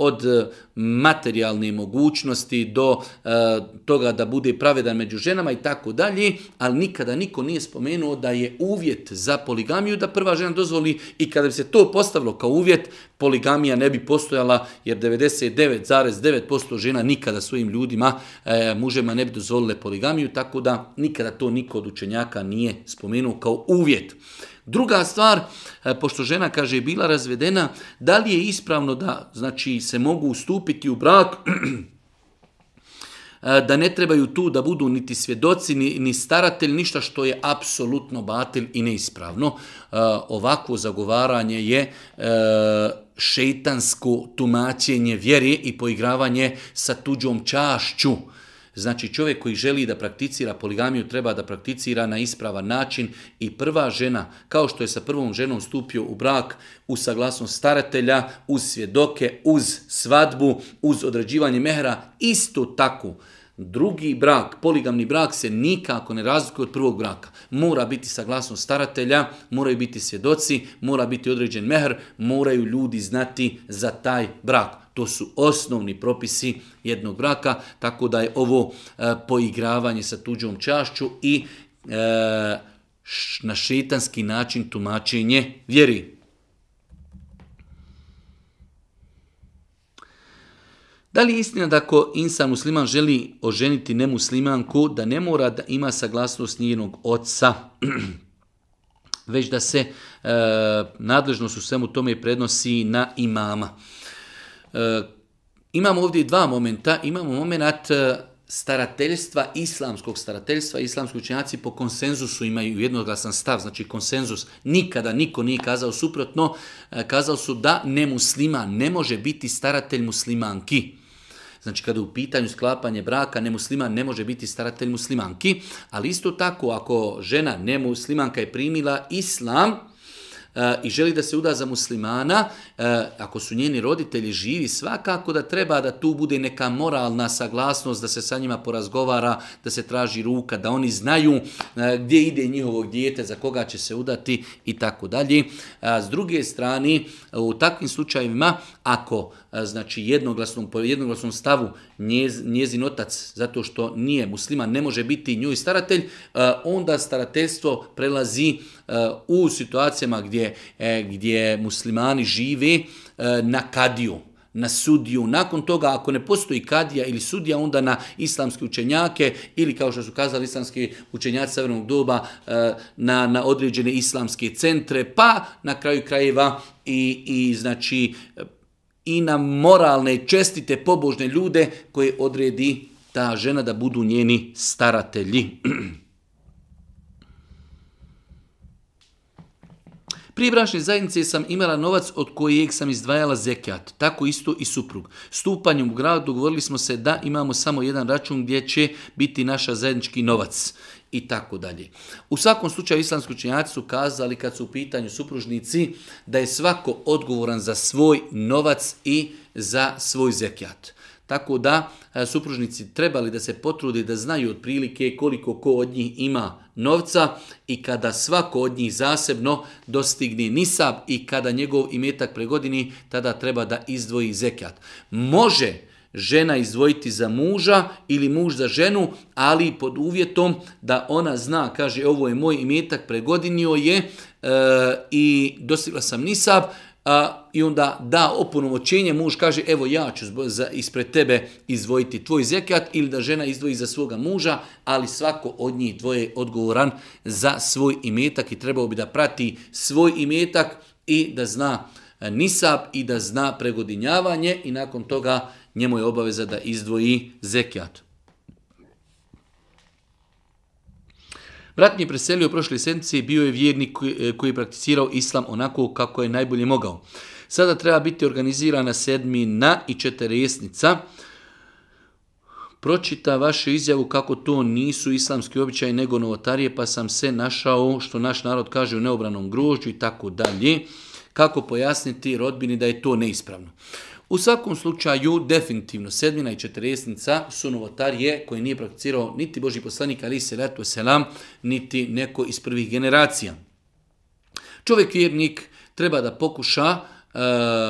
od e, materijalne mogućnosti do e, toga da bude pravedan među ženama i tako dalje, ali nikada niko nije spomenuo da je uvjet za poligamiju da prva žena dozvoli i kada bi se to postavilo kao uvjet, poligamija ne bi postojala jer 99,9% žena nikada svojim ljudima, e, ne bi dozvolile poligamiju, tako da nikada to niko od učenjaka nije spomenuo kao uvjet. Druga stvar, e, pošto žena kaže je bila razvedena, da li je ispravno da znači se mogu ustupiti u brak [CLEARS THROAT] e, da ne trebaju tu da budu niti svjedoci, ni, ni staratelj, ništa što je apsolutno batil i neispravno. E, Ovako zagovaranje je šeitansko tumačenje vjere i poigravanje sa tuđom čašću. Znači čovjek koji želi da prakticira poligamiju treba da prakticira na ispravan način i prva žena, kao što je sa prvom ženom stupio u brak, u saglasnost staratelja, uz svjedoke, uz svadbu, uz određivanje mehra, isto tako Drugi brak, poligamni brak se nikako ne razlikuje od prvog braka. Mora biti saglasnost staratelja, moraju biti svjedoci, mora biti određen mehr, moraju ljudi znati za taj brak. To su osnovni propisi jednog braka, tako da je ovo e, poigravanje sa tuđom čašću i e, na šitanski način tumačenje vjeri. Da li je istina da ako insan musliman želi oženiti nemuslimanku, da ne mora da ima saglasnost njenog oca, [CLEARS THROAT] već da se e, nadležnost u svemu tome prednosi na imama. E, imamo ovdje dva momenta. Imamo moment e, starateljstva, islamskog starateljstva, islamski učenjaci po konsenzusu imaju jednoglasan stav, znači konsenzus nikada niko nije kazao suprotno, e, kazao su da nemusliman ne može biti staratelj muslimanki. Znači kada je u pitanju sklapanje braka, nemusliman ne može biti staratelj muslimanki, ali isto tako ako žena nemuslimanka je primila islam, eh, i želi da se uda za muslimana, eh, ako su njeni roditelji živi, svakako da treba da tu bude neka moralna saglasnost, da se sa njima porazgovara, da se traži ruka, da oni znaju eh, gdje ide njihovog djete, za koga će se udati i tako dalje. S druge strane, u takvim slučajevima, ako znači jednoglasnom, jednoglasnom stavu njezin otac, zato što nije musliman, ne može biti nju staratelj, onda starateljstvo prelazi u situacijama gdje, e, gdje muslimani žive na kadiju na sudiju. Nakon toga, ako ne postoji kadija ili sudija, onda na islamske učenjake ili, kao što su kazali islamski učenjaci savrnog doba, na, na određene islamske centre, pa na kraju krajeva i, i znači i na moralne, čestite, pobožne ljude koje odredi ta žena da budu njeni staratelji. [CLEARS THROAT] Prije bračne zajednice sam imala novac od kojeg sam izdvajala zekijat, tako isto i suprug. Stupanjem u grad dogovorili smo se da imamo samo jedan račun gdje će biti naša zajednički novac i tako dalje. U svakom slučaju islamski učinjaci su kazali kad su u pitanju supružnici da je svako odgovoran za svoj novac i za svoj zekijat. Tako da e, supružnici trebali da se potrudi da znaju otprilike koliko ko od njih ima novca i kada svako od njih zasebno dostigne nisab i kada njegov imetak pregodini, tada treba da izdvoji zekijat. Može žena izdvojiti za muža ili muž za ženu, ali pod uvjetom da ona zna, kaže ovo je moj imetak, pregodinio je e, i dostigla sam nisab, a, i onda da opunomoćenje muž kaže evo ja ću za, ispred tebe izdvojiti tvoj zekat ili da žena izdvoji za svoga muža, ali svako od njih dvoje je odgovoran za svoj imetak i trebao bi da prati svoj imetak i da zna e, nisab i da zna pregodinjavanje i nakon toga njemu je obaveza da izdvoji zekijat. Brat mi je preselio prošle sedmice i bio je vjernik e, koji je prakticirao islam onako kako je najbolje mogao. Sada treba biti organizirana sedmina i četiresnica. Pročita vašu izjavu kako to nisu islamski običaj nego novotarije pa sam se našao što naš narod kaže u neobranom grožđu i tako dalje. Kako pojasniti rodbini da je to neispravno? U svakom slučaju, definitivno, sedmina i četiresnica su novotarije koje nije prakticirao niti Boži poslanik, ali se selam, niti neko iz prvih generacija. Čovjek vjernik treba da pokuša e,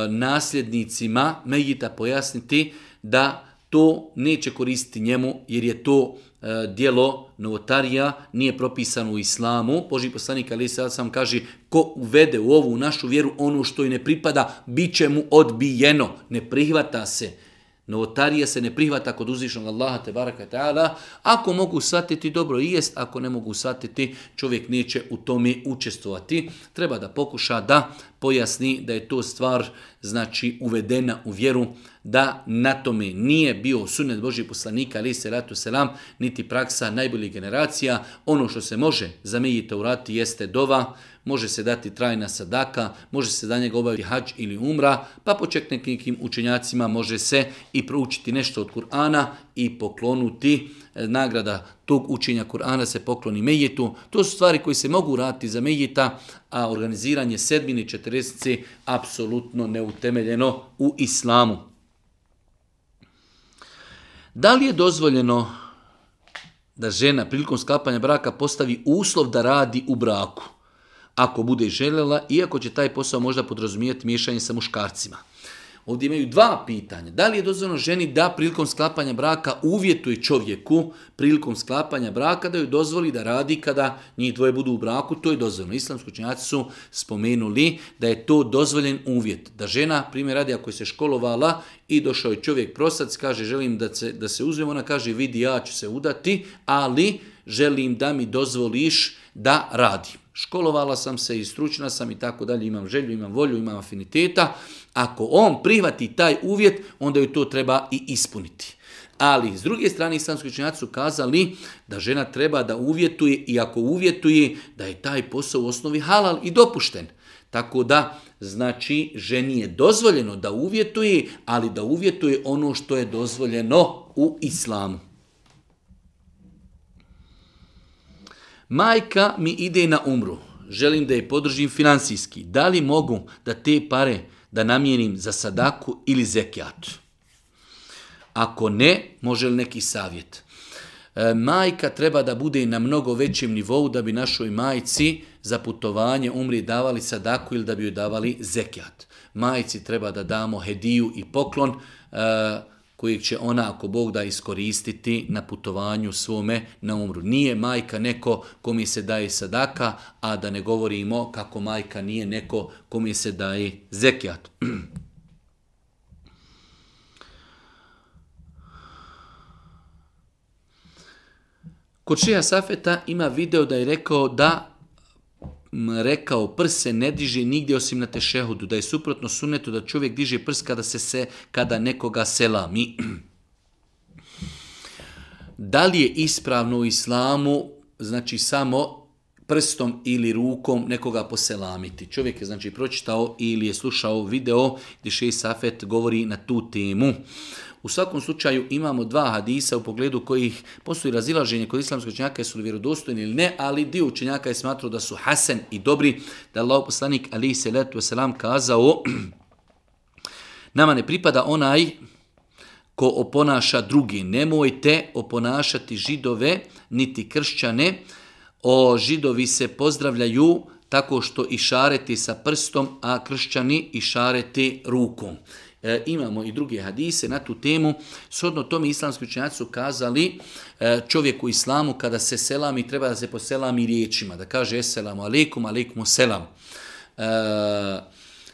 nasljednicima Mejita pojasniti da to neće koristiti njemu jer je to E, dijelo novotarija nije propisano u islamu. Boži poslanik ali sad sam kaže ko uvede u ovu našu vjeru ono što i ne pripada, bit će mu odbijeno. Ne prihvata se. Novotarija se ne prihvata kod uzvišnog Allaha te baraka ta'ala. Ako mogu shvatiti, dobro i jest. Ako ne mogu shvatiti, čovjek neće u tome učestvovati. Treba da pokuša da pojasni da je to stvar znači uvedena u vjeru da na tome nije bio sunet Božih poslanika, ali se ratu selam, niti praksa najboljih generacija. Ono što se može za u rati jeste dova, može se dati trajna sadaka, može se za njega obaviti hađ ili umra, pa počet nekim učenjacima može se i proučiti nešto od Kur'ana i poklonuti e, nagrada tog učenja Kur'ana se pokloni Mejitu. To su stvari koje se mogu raditi za Mejita, a organiziranje sedmine četiresnice apsolutno neutemeljeno u islamu. Da li je dozvoljeno da žena prilikom sklapanja braka postavi uslov da radi u braku, ako bude željela, iako će taj posao možda podrazumijeti miješanje sa muškarcima? Ovdje imaju dva pitanja. Da li je dozvoljeno ženi da prilikom sklapanja braka uvjetuje čovjeku prilikom sklapanja braka da joj dozvoli da radi kada njih dvoje budu u braku, to je dozvoljeno. Islamski učenjaci su spomenuli da je to dozvoljen uvjet. Da žena, primjer radi, ako je se školovala i došao je čovjek prosac, kaže želim da se, da se uzmem, ona kaže vidi ja ću se udati, ali želim da mi dozvoliš da radi. Školovala sam se i stručna sam i tako dalje, imam želju, imam volju, imam afiniteta. Ako on prihvati taj uvjet, onda ju to treba i ispuniti. Ali, s druge strane, islamski učinjaci su kazali da žena treba da uvjetuje i ako uvjetuje, da je taj posao u osnovi halal i dopušten. Tako da, znači, ženi je dozvoljeno da uvjetuje, ali da uvjetuje ono što je dozvoljeno u islamu. Majka mi ide na umru, želim da je podržim financijski. Da li mogu da te pare da namijenim za sadaku ili zekijat? Ako ne, može li neki savjet? E, majka treba da bude na mnogo većem nivou da bi našoj majci za putovanje umri davali sadaku ili da bi joj davali zekijat. Majci treba da damo hediju i poklon, e, kojeg će ona ako Bog da iskoristiti na putovanju svome na umru. Nije majka neko kom se daje sadaka, a da ne govorimo kako majka nije neko kom se daje zekijat. [CLEARS THROAT] Kod Šija Safeta ima video da je rekao da rekao prse se ne diže nigdje osim na tešehudu, da je suprotno sunetu da čovjek diže prs kada se, se kada nekoga selami. [CLEARS THROAT] Da li je ispravno u islamu, znači samo prstom ili rukom nekoga poselamiti? Čovjek je znači pročitao ili je slušao video gdje Šej Safet govori na tu temu. U svakom slučaju imamo dva hadisa u pogledu kojih postoji razilaženje kod islamskog učenjaka su li vjerodostojni ili ne, ali dio učenjaka je smatrao da su hasen i dobri, da Allah poslanik ali se letu kazao [CLEARS THROAT] nama ne pripada onaj ko oponaša drugi. Nemojte oponašati židove niti kršćane. O židovi se pozdravljaju tako što išareti sa prstom, a kršćani išareti rukom. E, imamo i druge hadise na tu temu. Sodno tome islamski učenjaci su kazali e, čovjeku islamu kada se selami treba da se poselami riječima, da kaže eselamu alaikum, alaikum selam. E,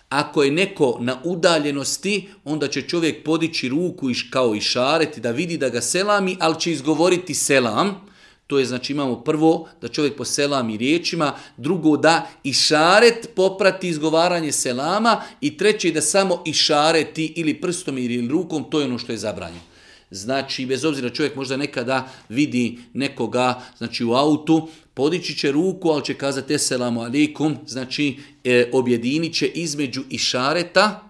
ako je neko na udaljenosti, onda će čovjek podići ruku kao i šareti da vidi da ga selami, ali će izgovoriti selam to je znači imamo prvo da čovjek po i riječima, drugo da išaret poprati izgovaranje selama i treće da samo išareti ili prstom ili rukom, to je ono što je zabranjeno. Znači, bez obzira čovjek možda nekada vidi nekoga znači, u autu, podići će ruku, ali će kazati eselamu alikum, znači e, objedinit će između išareta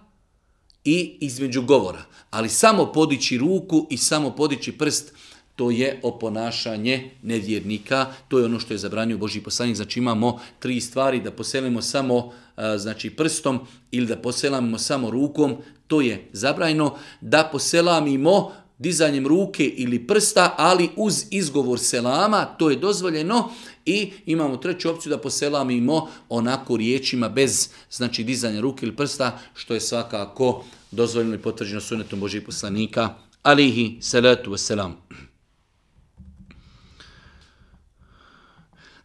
i između govora. Ali samo podići ruku i samo podići prst to je oponašanje nevjernika, to je ono što je zabranio Boži poslanik. Znači imamo tri stvari, da poselimo samo znači prstom ili da poselamo samo rukom, to je zabrajno. Da poselamimo dizanjem ruke ili prsta, ali uz izgovor selama, to je dozvoljeno. I imamo treću opciju da poselamimo onako riječima bez znači dizanja ruke ili prsta, što je svakako dozvoljeno i potvrđeno sunetom Božih poslanika. Alihi salatu wasalam.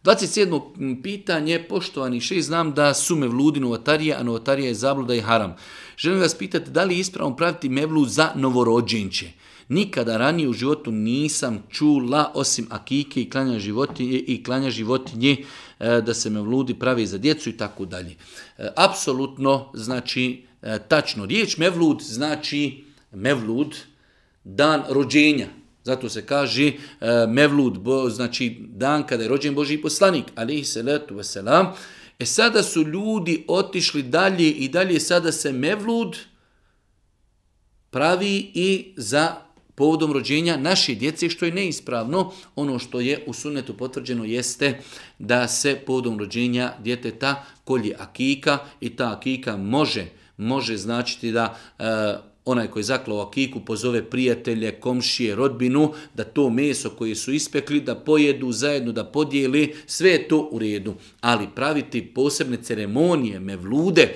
27. pitanje, poštovani še, znam da su mevludi novotarije, a novotarija je zabluda i haram. Želim vas pitati da li je ispravno praviti mevlu za novorođenče? Nikada ranije u životu nisam čula, osim akike i klanja životinje, i klanja životinje e, da se mevludi pravi za djecu i tako dalje. E, apsolutno, znači, e, tačno. Riječ mevlud znači mevlud, dan rođenja. Zato se kaže e, Mevlud, bo, znači dan kada je rođen Boži poslanik, Ali, salatu wasalam. E sada su ljudi otišli dalje i dalje, sada se Mevlud pravi i za povodom rođenja naše djece, što je neispravno. Ono što je u sunnetu potvrđeno jeste da se povodom rođenja djeteta kolje akika i ta akika može, može značiti da e, onaj koji zaklao akiku pozove prijatelje, komšije, rodbinu, da to meso koje su ispekli, da pojedu zajedno, da podijeli, sve je to u redu. Ali praviti posebne ceremonije, mevlude,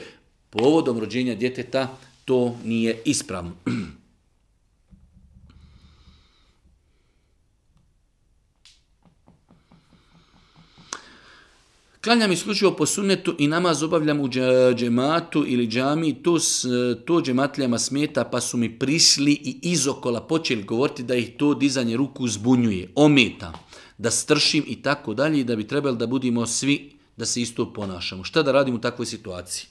povodom rođenja djeteta, to nije ispravno. [CLEARS THROAT] Klanjam isključivo po sunnetu i namaz obavljam u džematu ili džami, to, to džematljama smeta pa su mi prišli i izokola počeli govoriti da ih to dizanje ruku zbunjuje, ometa, da stršim i tako dalje i da bi trebali da budimo svi, da se isto ponašamo. Šta da radimo u takvoj situaciji?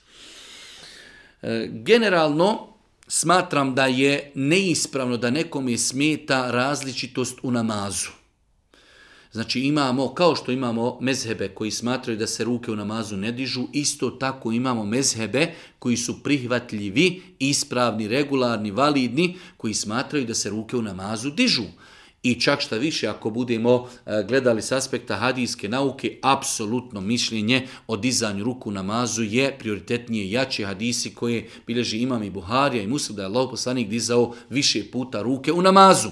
E, generalno, smatram da je neispravno da nekome smeta različitost u namazu. Znači imamo, kao što imamo mezhebe koji smatraju da se ruke u namazu ne dižu, isto tako imamo mezhebe koji su prihvatljivi, ispravni, regularni, validni, koji smatraju da se ruke u namazu dižu. I čak šta više, ako budemo e, gledali s aspekta hadijske nauke, apsolutno mišljenje o dizanju ruku namazu je prioritetnije jači hadisi koje bilježi imam i Buharija i Muslim da je Allah poslanik dizao više puta ruke u namazu.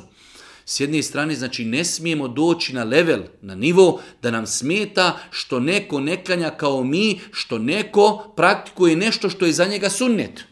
S jedne strane, znači ne smijemo doći na level, na nivo, da nam smeta što neko ne klanja kao mi, što neko praktikuje nešto što je za njega sunnet.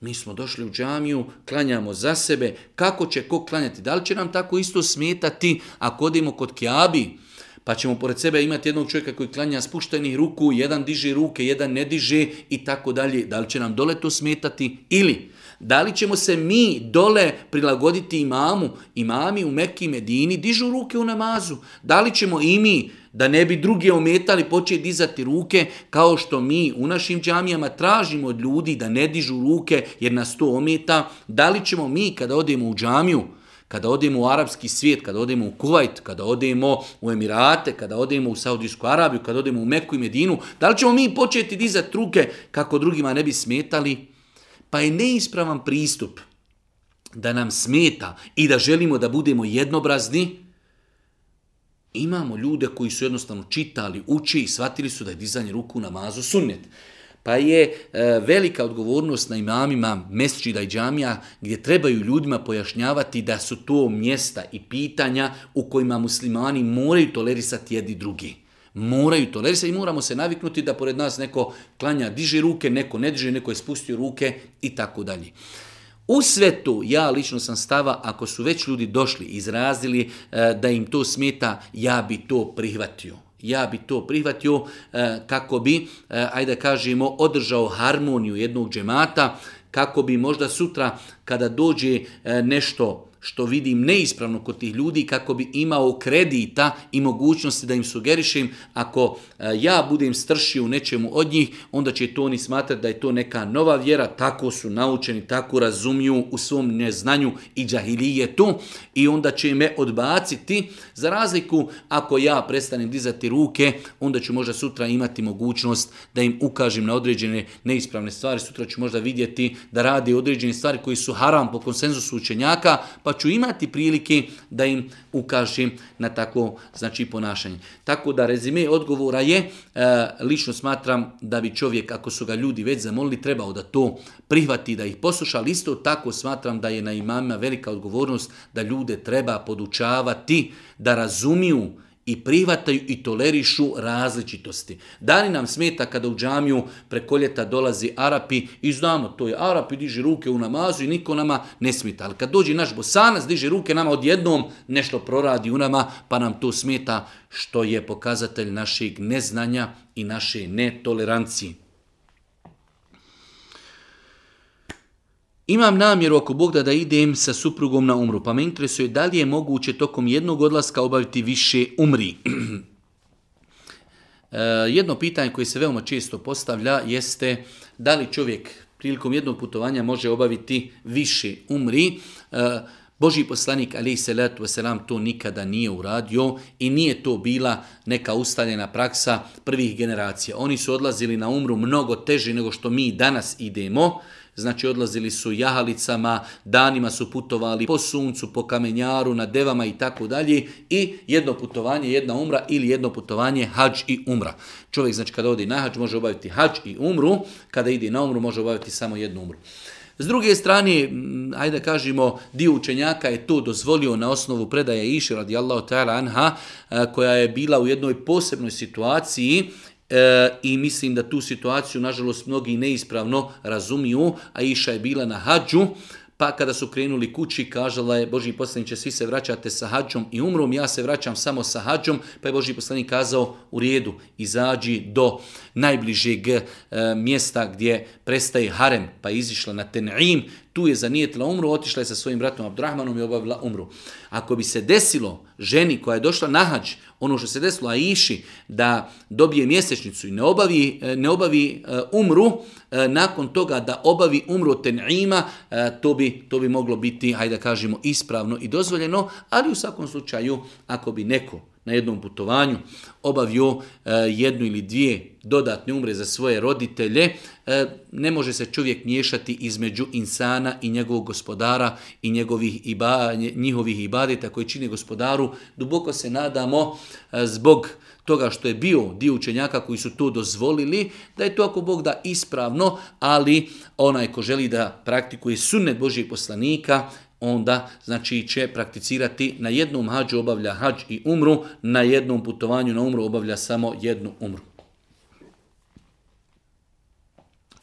Mi smo došli u džamiju, klanjamo za sebe, kako će ko klanjati? Da li će nam tako isto smetati ako odemo kod Kjabi, pa ćemo pored sebe imati jednog čovjeka koji klanja spuštenih ruku, jedan diže ruke, jedan ne diže i tako dalje. Da li će nam dole to smetati? Ili da li ćemo se mi dole prilagoditi imamu? Imami u Mekki Medini dižu ruke u namazu. Da li ćemo i mi, da ne bi drugi ometali, početi dizati ruke kao što mi u našim džamijama tražimo od ljudi da ne dižu ruke jer nas to ometa? Da li ćemo mi kada odemo u džamiju, kada odemo u arapski svijet, kada odemo u Kuvajt, kada odemo u Emirate, kada odemo u Saudijsku Arabiju, kada odemo u Meku i Medinu, da li ćemo mi početi dizati ruke kako drugima ne bi smetali? Pa je neispravan pristup da nam smeta i da želimo da budemo jednobrazni, imamo ljude koji su jednostavno čitali, uči i shvatili su da je dizanje ruku na mazu sunnet. Pa je e, velika odgovornost na imamima mesčida i džamija gdje trebaju ljudima pojašnjavati da su to mjesta i pitanja u kojima muslimani moraju tolerisati jedni drugi moraju to i moramo se naviknuti da pored nas neko klanja, diže ruke, neko ne diže, neko je spustio ruke i tako dalje. U svetu, ja lično sam stava, ako su već ljudi došli, izrazili e, da im to smeta, ja bi to prihvatio ja bi to prihvatio e, kako bi, e, ajde kažemo, održao harmoniju jednog džemata, kako bi možda sutra kada dođe nešto što vidim neispravno kod tih ljudi kako bi imao kredita i mogućnosti da im sugerišim ako e, ja budem stršio u nečemu od njih, onda će to oni smatrati da je to neka nova vjera, tako su naučeni, tako razumiju u svom neznanju i džahilijetu i onda će me odbaciti. Za razliku ako ja prestanem dizati ruke, onda ću možda sutra imati mogućnost da im ukažem na određene neispravne stvari. Sutra ću možda vidjeti da radi određene stvari koji su haram po konsenzusu učenjaka, pa ću imati prilike da im ukažem na tako znači ponašanje. Tako da rezime odgovora je, e, lično smatram da bi čovjek, ako su ga ljudi već zamolili, trebao da to prihvati, da ih posluša, ali isto tako smatram da je na imamima velika odgovornost da ljude treba podučavati, da razumiju i privataju i tolerišu različitosti. Da li nam smeta kada u džamiju preko ljeta dolazi Arapi i znamo to je Arapi, diže ruke u namazu i niko nama ne smeta. Ali kad dođe naš bosanac, diže ruke nama odjednom, nešto proradi u nama pa nam to smeta što je pokazatelj našeg neznanja i naše netolerancije. Imam namjeru ako Bog da da idem sa suprugom na umru, pa me interesuje da li je moguće tokom jednog odlaska obaviti više umri. [CLEARS THROAT] E, jedno pitanje koje se veoma često postavlja jeste da li čovjek prilikom jednog putovanja može obaviti više umri. E, Boži poslanik Ali salatu wasalam to nikada nije uradio i nije to bila neka ustaljena praksa prvih generacija. Oni su odlazili na umru mnogo teže nego što mi danas idemo znači odlazili su jahalicama, danima su putovali po suncu, po kamenjaru, na devama i tako dalje i jedno putovanje, jedna umra ili jedno putovanje hađ i umra. Čovjek znači kada odi na hađ može obaviti hađ i umru, kada ide na umru može obaviti samo jednu umru. S druge strane, ajde kažemo, dio učenjaka je to dozvolio na osnovu predaje Iši radijallahu ta'ala anha, koja je bila u jednoj posebnoj situaciji, E, I mislim da tu situaciju, nažalost, mnogi neispravno razumiju, a Iša je bila na hađu, pa kada su krenuli kući, kažela je Boži će svi se vraćate sa hađom i umrom, ja se vraćam samo sa hađom, pa je Boži poslanik kazao u rijedu, izađi do najbližeg e, mjesta gdje prestaje harem, pa je izišla na Ten'im, tu je zanijetila umru, otišla je sa svojim bratom Abdurrahmanom i obavila umru. Ako bi se desilo ženi koja je došla na hađ, ono što se desilo Aiši da dobije mjesečnicu i ne obavi, e, ne obavi e, umru, e, nakon toga da obavi umru ten'ima, to bi, to bi moglo biti, hajde da kažemo, ispravno i dozvoljeno, ali u svakom slučaju, ako bi neko na jednom putovanju obavio e, jednu ili dvije dodatne umre za svoje roditelje, e, ne može se čovjek miješati između insana i njegovog gospodara i njegovih iba, njihovih ibadeta koji čine gospodaru. Duboko se nadamo e, zbog toga što je bio dio učenjaka koji su to dozvolili, da je to ako Bog da ispravno, ali onaj ko želi da praktikuje sunnet Božijeg poslanika, onda znači će prakticirati na jednom hađu obavlja hađ i umru, na jednom putovanju na umru obavlja samo jednu umru.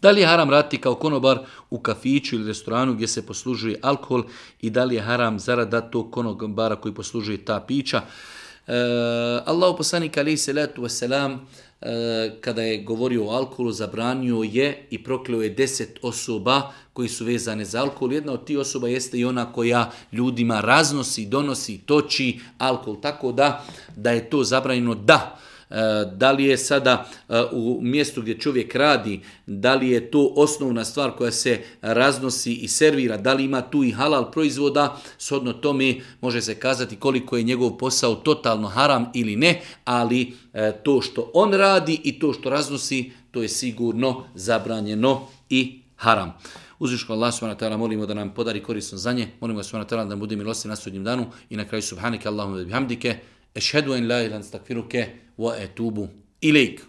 Da li je haram raditi kao konobar u kafiću ili restoranu gdje se poslužuje alkohol i da li je haram zarada tog konobara koji poslužuje ta pića? E, Allah poslanik alaihi salatu wasalam Eh, kada je govorio o alkoholu, zabranio je i prokleo je deset osoba koji su vezane za alkohol. Jedna od tih osoba jeste i ona koja ljudima raznosi, donosi, toči alkohol. Tako da, da je to zabranjeno, da, E, da li je sada e, u mjestu gdje čovjek radi, da li je to osnovna stvar koja se raznosi i servira, da li ima tu i halal proizvoda, shodno tome može se kazati koliko je njegov posao totalno haram ili ne, ali e, to što on radi i to što raznosi, to je sigurno zabranjeno i haram. Uzviško Allah subhanahu molimo da nam podari korisno za nje, molimo subhanahu da nam bude milosti na sudnjem danu i na kraju subhanike Allahumma bihamdike اشهد ان لا اله الا نستغفرك واتوب اليك.